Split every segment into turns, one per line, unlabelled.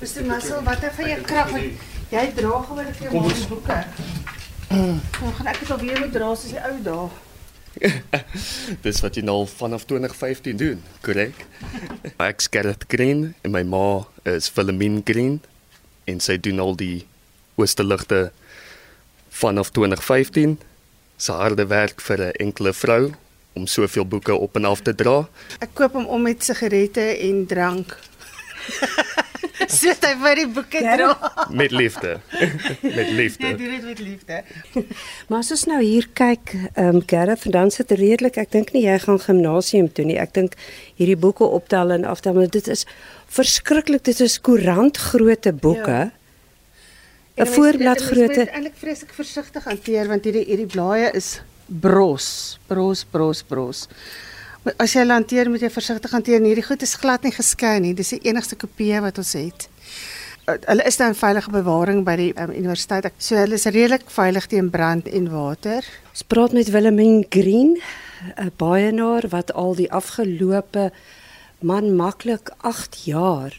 Mr. Muscle, wat het van jou krag? Want Jy dra gewoonlik jou ma se boeke. Dan gaan ek dit alweer moet dra soos die ou dae.
Dis wat jy nou vanaf 2015 doen, korrek? Ek's Gerrit Green en my ma is Philomene Green en sy doen al die oosterligte vanaf 2015. Sy harde werk vir 'n enkele vrou om soveel boeke op en af te dra.
Ek koop hom om met sigarette en drank. so hy vir die boeke dra.
Met liefde. met
Jy
liefde.
doen dit met liefde.
Maar as ons nou hier kyk, ehm um, Gareth, dan sit redelik, ek dink nie jy gaan gimnasium toe nie. Ek dink hierdie boeke optel en aftel, maar dit is verskriklik. Dit is koerantgrootte boeke.
Ja.
Ja. 'n voorblad grootte.
Eintlik vreeslik versigtig hanteer want hierdie hierdie blaaie is bros, bros, bros, bros. Maar as jy hanteer, moet jy versigtig hanteer. Hierdie goed is glad nie geskei nie. Dis die enigste kopie wat ons het. Uh, Hulle is nou in veilige bewaring by die um, universiteit. So hulle is redelik veilig teen brand en water.
Ons praat met Willemien Green, 'n baienaar wat al die afgelope man maklik 8 jaar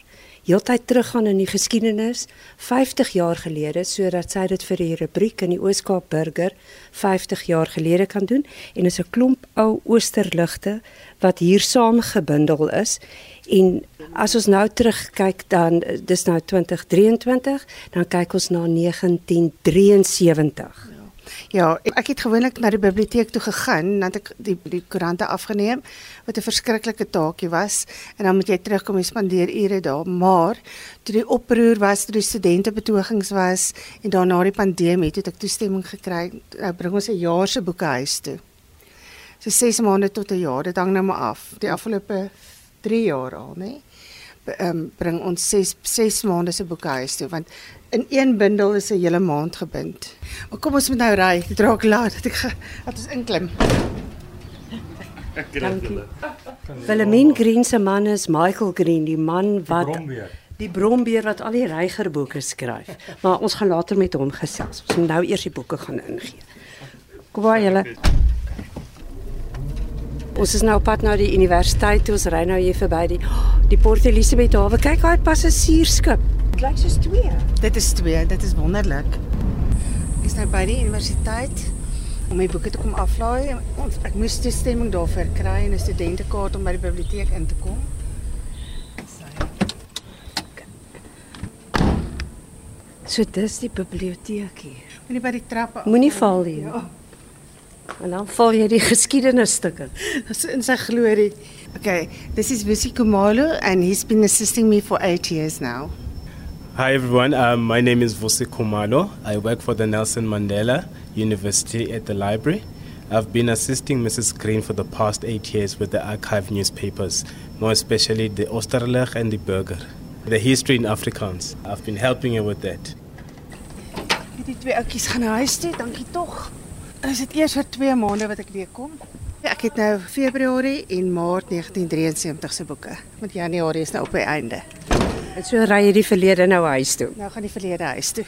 heeltyd teruggaan in die geskiedenis 50 jaar gelede sodat sy dit vir die rubriek in die Ooskaap Burger 50 jaar gelede kan doen. En is 'n klomp ou oosterligte wat hier saamgebundel is. En as ons nou terugkyk dan eh, dis nou 2023 dan kyk ons na 1973
Ja, ek het gewoonlik na die biblioteek toe gegaan, dan het ek die die koerante afgeneem wat 'n verskriklike taakie was en dan moet jy terugkom en spandeer ure daar. Maar toe die oproer was, toe die studente betogings was en daarna die pandemie, toe het ek toestemming gekry. Nou bring ons 'n jaar se boeke huis toe. So 6 maande tot 'n jaar, dit hang nou maar af. Die afgelope 3 jaar al, nê? Ehm um, bring ons 6 6 maande se boeke huis toe want in een bundel is 'n hele maand gebind. Maar kom ons moet nou ry. Dit raak laat dat ek dat ons inklim.
Dankie. Willemien Green se man is Michael Green, die man wat
brombeer.
die brombeer wat al die reigerboeke skryf. Maar ons gaan later met hom gesels. Ons moet nou eers die boeke gaan ingee. Kom maar julle. Ons is nou op pad na die universiteit. toe. Ons ry nou hier verby die die Port Elizabeth hawe. Kyk daai passasiersskip. Dit lyk soos twee.
Dit is twee, dit is wonderlik. Ek is nou by die universiteit om my boeke te kom aflaai. Ons ek moes toestemming daarvoor kry en 'n studentekaart om by die biblioteek in te kom.
So dis die biblioteek hier.
Moenie by die trappe af.
Moenie val hier.
Ja.
En dan val jy die geskiedenisstukke.
Dis in sy glorie. Okay, this is Wisi Kumalo and he's been assisting me for 8 years now.
Hi everyone, um, my name is Vusi Kumalo. I work for the Nelson Mandela University at the library. I've been assisting Mrs. Green for the past eight years with the archive newspapers, more especially the Oosterlig and the Burger. The history in Afrikaans. I've been helping her with that.
Die twee oudjies gaan na huis toe, dankie tog. Is dit eers vir 2 maande wat ek weer kom? Ja, ek het nou Februarie en Maart 1973 se boeke. Met Januarie is nou op die einde.
En so ry jy die verlede nou huis toe.
Nou gaan die verlede huis toe.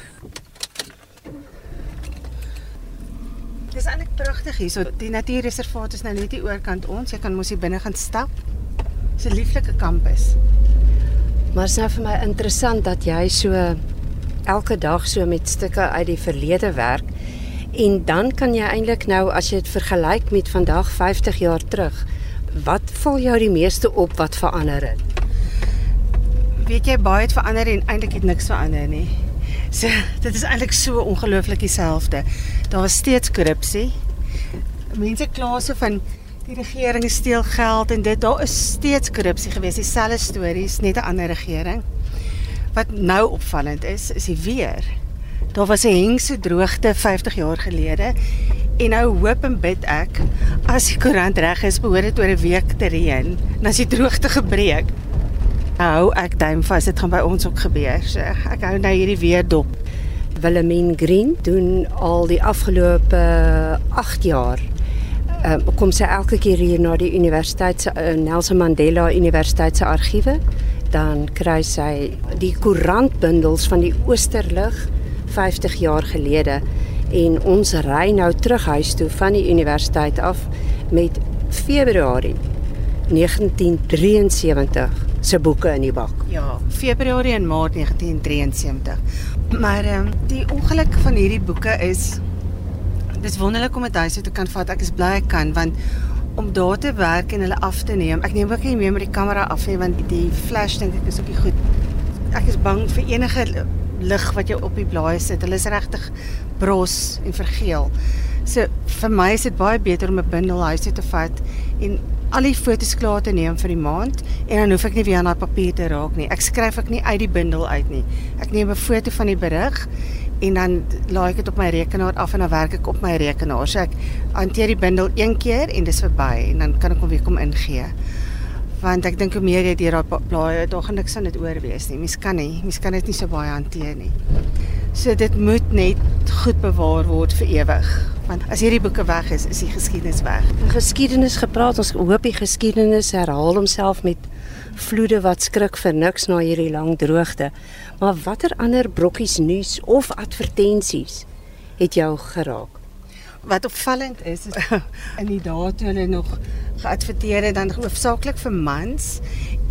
Dis eintlik pragtig hier. So die natuurreservaat is nou net hier oorkant ons. Jy kan mos hier binne gaan stap. Dis 'n lieflike kampus.
Maar dit is nou vir my interessant dat jy so elke dag so met stukke uit die verlede werk en dan kan jy eintlik nou as jy dit vergelyk met vandag 50 jaar terug, wat val jou die meeste op wat verander het?
Weet jy baie het verander en eintlik het niks verander nie. So dit is eintlik so ongelooflik dieselfde. Daar was steeds korrupsie. Mense kla so van die regering steel geld en dit daar is steeds korrupsie gewees. Dieselfde stories, net 'n ander regering. Wat nou opvallend is, is die weer. Daar was 'n hengse droogte 50 jaar gelede en nou hoop en bid ek as die koerant reg is, behoort dit oor 'n week te reën. En as die droogte gebreek, hou ek duim vas dit gaan by ons ook gebeur. So ek hou nou hierdie weer dop.
Willemien Green doen al die afgelope 8 jaar um, kom sy elke keer hier na die universiteit se uh, Nelson Mandela Universiteit se argiewe dan kry sy die koerantbundels van die Oosterlig 50 jaar gelede en ons ry nou terug huis toe van die universiteit af met Februarie 1973 se boeke in die bak.
Ja, Februarie en Maart 1973. Maar ehm um, die ongeluk van hierdie boeke is dis wonderlik om dit huis toe te kan vat. Ek is bly ek kan want om daar te werk en hulle af te neem. Ek neem ook nie meer met die kamera af nie want die flash dink ek is ook nie goed. Ek is bang vir enige lig wat jy op die blaaie sit. Hulle is regtig bros en vergeel. So vir my is dit baie beter om 'n bundel huis toe te vat en al die fotos klaar te neem vir die maand en dan hoef ek nie weer aan daai papier te raak nie. Ek skryf ek nie uit die bundel uit nie. Ek neem 'n foto van die berig en dan laai ek dit op my rekenaar af en dan werk ek op my rekenaar. So ek hanteer die bundel een keer en dis verby en dan kan ek hom weer kom ingee. Want ek dink hoe meer jy deur daai blaaie, daar gaan niks aan dit oor wees nie. Mens kan nie, mens kan dit nie so baie hanteer nie. So dit moet net goed bewaar word vir ewig want as hierdie boeke weg is, is die geskiedenis weg.
Die geskiedenis gepraat, ons hoop die geskiedenis herhaal homself met vloede wat skrik vir niks na hierdie lang droogte. Maar watter ander brokkies nuus of advertensies het jou geraak?
Wat opvallend is, is in die dae toe hulle nog geadverteer het dan hoofsaaklik vir mans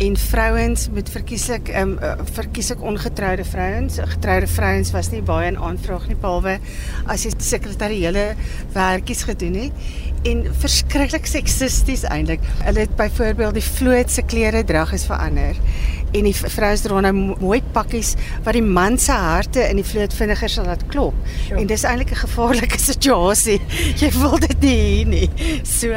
en vrouens met verkieslik ehm um, verkieslik ongetroude vrouens. Getroude vrouens was nie baie in aanvraag nie behalwe as jy sekretariële werkies gedoen het en verskriklik seksisties eintlik. Hulle het byvoorbeeld die vloot se klere drag is verander en die vrouens dra nou mooi pakkies wat die man se harte in die vloot vinniger sal laat klop. Sure. En dis eintlik 'n gevaarlike situasie. Jy wil dit nie hê nie. So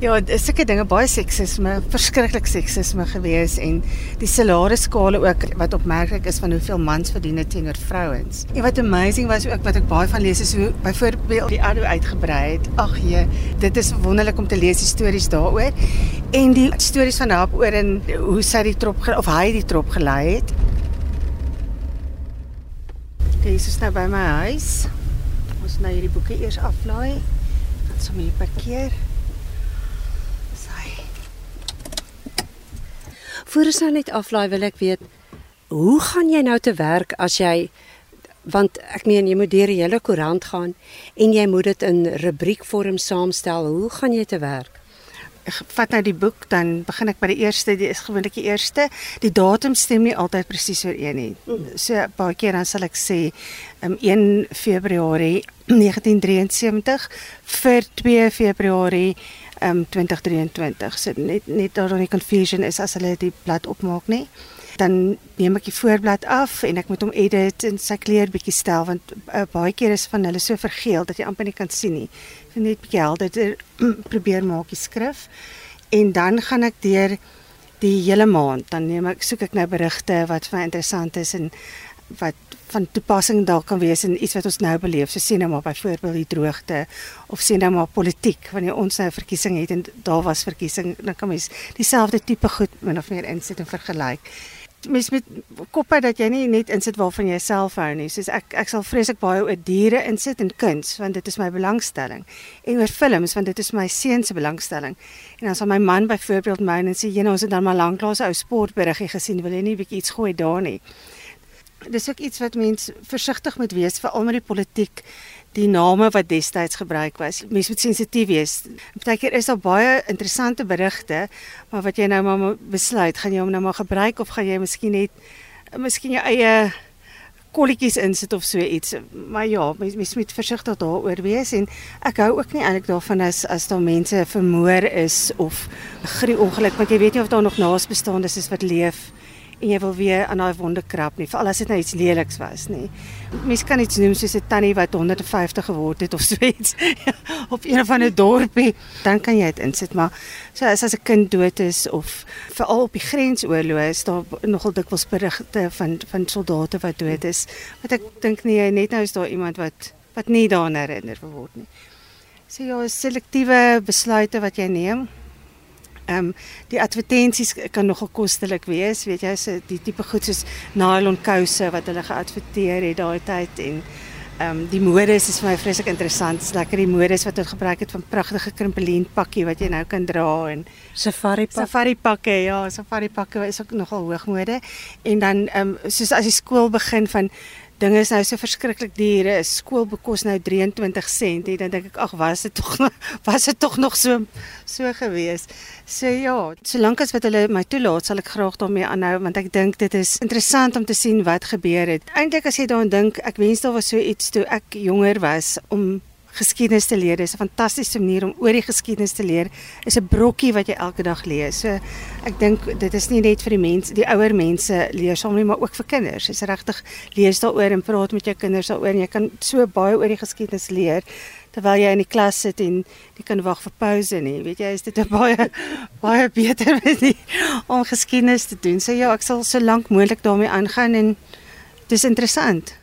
ja, sulke dinge baie seksisme, verskriklik seksisme gewees en die salarisskale ook wat opmerklik is van hoeveel mans verdien teenoor vrouens. En wat amazing was ook wat ek baie van lees is hoe byvoorbeeld die Ado uitgebrei het. Ag jee, dit is wonderlik om te lees die stories daaroor en die stories van haar oor en hoe sy die trop of hy die trop gelei het. Dis is nou by my huis. Ons nou hierdie boeke eers aflaai. Dan sommer hier parkeer. Sy.
Voordat ons nou net aflaai, wil ek weet hoe gaan jy nou te werk as jy want ek meen jy moet deur die hele koerant gaan en jy moet dit in rubriekvorm saamstel. Hoe gaan jy te werk?
Vat nou die boek dan begin ek by die eerste die is gewoonlik die eerste. Die datum stem nie altyd presies ooreen nie. So baie keer dan sal ek sê um, 1 Februarie 1973 vir 2 Februarie um, 2023 so net net daar dan die confusion is as hulle die blad opmaak nie. Dan neem ek die voorblad af en ek moet hom edit en sy kleur bietjie stel want uh, baie keer is van hulle so vergeel dat jy amper nie kan sien nie net bietjie helder probeer maak die skrif. En dan gaan ek deur die hele maand. Dan neem ek soek ek nou berigte wat vir interessant is en wat van toepassing dalk kan wees in iets wat ons nou beleef. So sien nou maar byvoorbeeld die droogte of sien nou maar politiek wanneer ons nou 'n verkiesing het en daar was verkiesing, dan kan mens dieselfde tipe goed min of meer insit en vergelyk mens met koppe dat jy nie net insit waarvan jy self hou nie. Soos ek ek sal vreeslik baie oor diere insit en kuns want dit is my belangstelling. En oor films want dit is my seun se belangstelling. En dan sal my man byvoorbeeld my en sê jy nou ons het dan maar lanklaas 'n ou sportberiggie gesien, wil jy nie bietjie iets gooi daar nie. Dis ook iets wat mens versigtig moet wees veral met die politiek die name wat destyds gebruik was. Mens moet sensitief wees. Partykeer is daar baie interessante berigte, maar wat jy nou maar besluit, gaan jy hom nou maar gebruik of gaan jy miskien net miskien jou eie kolletjies insit of so iets. Maar ja, mens, mens moet versigtig daaroor wees en ek hou ook nie eintlik daarvan as as daar mense vermoor is of grie ongeluk, want jy weet nie of daar nog naasbestaandes is wat leef en jy wil weer aan daai wonde krap nie, veral as dit nou iets leliks was nie. Mens kan iets noem soos 'n tannie wat 150 geword het of so iets op een van 'n dorpie, dan kan jy dit insit, maar so as as 'n kind dood is of veral op die grensoorloë is daar nogal dikwels berigte van van soldate wat dood is. Wat ek dink nie net nou is daar iemand wat wat nie daaraan herinner word nie. So ja, selektiewe besluite wat jy neem. Ehm um, die advertensies kan nogal kostelik wees, weet jy, so die tipe goed soos nylon kouse wat hulle geadverteer het daai tyd en ehm um, die modes is vir my vreeslik interessant. Dis lekker die modes wat hulle gebruik het van pragtige krimpelien pakkie wat jy nou kan dra en
safari pak.
Safari pakke, ja, safari pakke is ook nogal hoogmode. En dan ehm um, soos as die skool begin van dinge is nou so verskriklik duur. 'n Skoolboek kos nou 23 sent. En dan dink ek, ag, was dit tog was dit tog nog so so gewees. So ja, solank as wat hulle my toelaat, sal ek graag daarmee aanhou want ek dink dit is interessant om te sien wat gebeur het. Eintlik as jy daaraan dink, ek wens daar was so iets toe ek jonger was om geskiedenis te leer. Dit is 'n fantastiese manier om oor die geskiedenis te leer. Is 'n brokkie wat jy elke dag lees. So ek dink dit is nie net vir die mense, die ouer mense leer saam nie, maar ook vir kinders. Dis regtig lees daaroor en praat met jou kinders daaroor en jy kan so baie oor die geskiedenis leer terwyl jy in die klas sit en jy kan wag vir pouse nie. Weet jy, is dit 'n baie baie beter manier om geskiedenis te doen. So ja, ek sal so lank moontlik daarmee aangaan en dis interessant.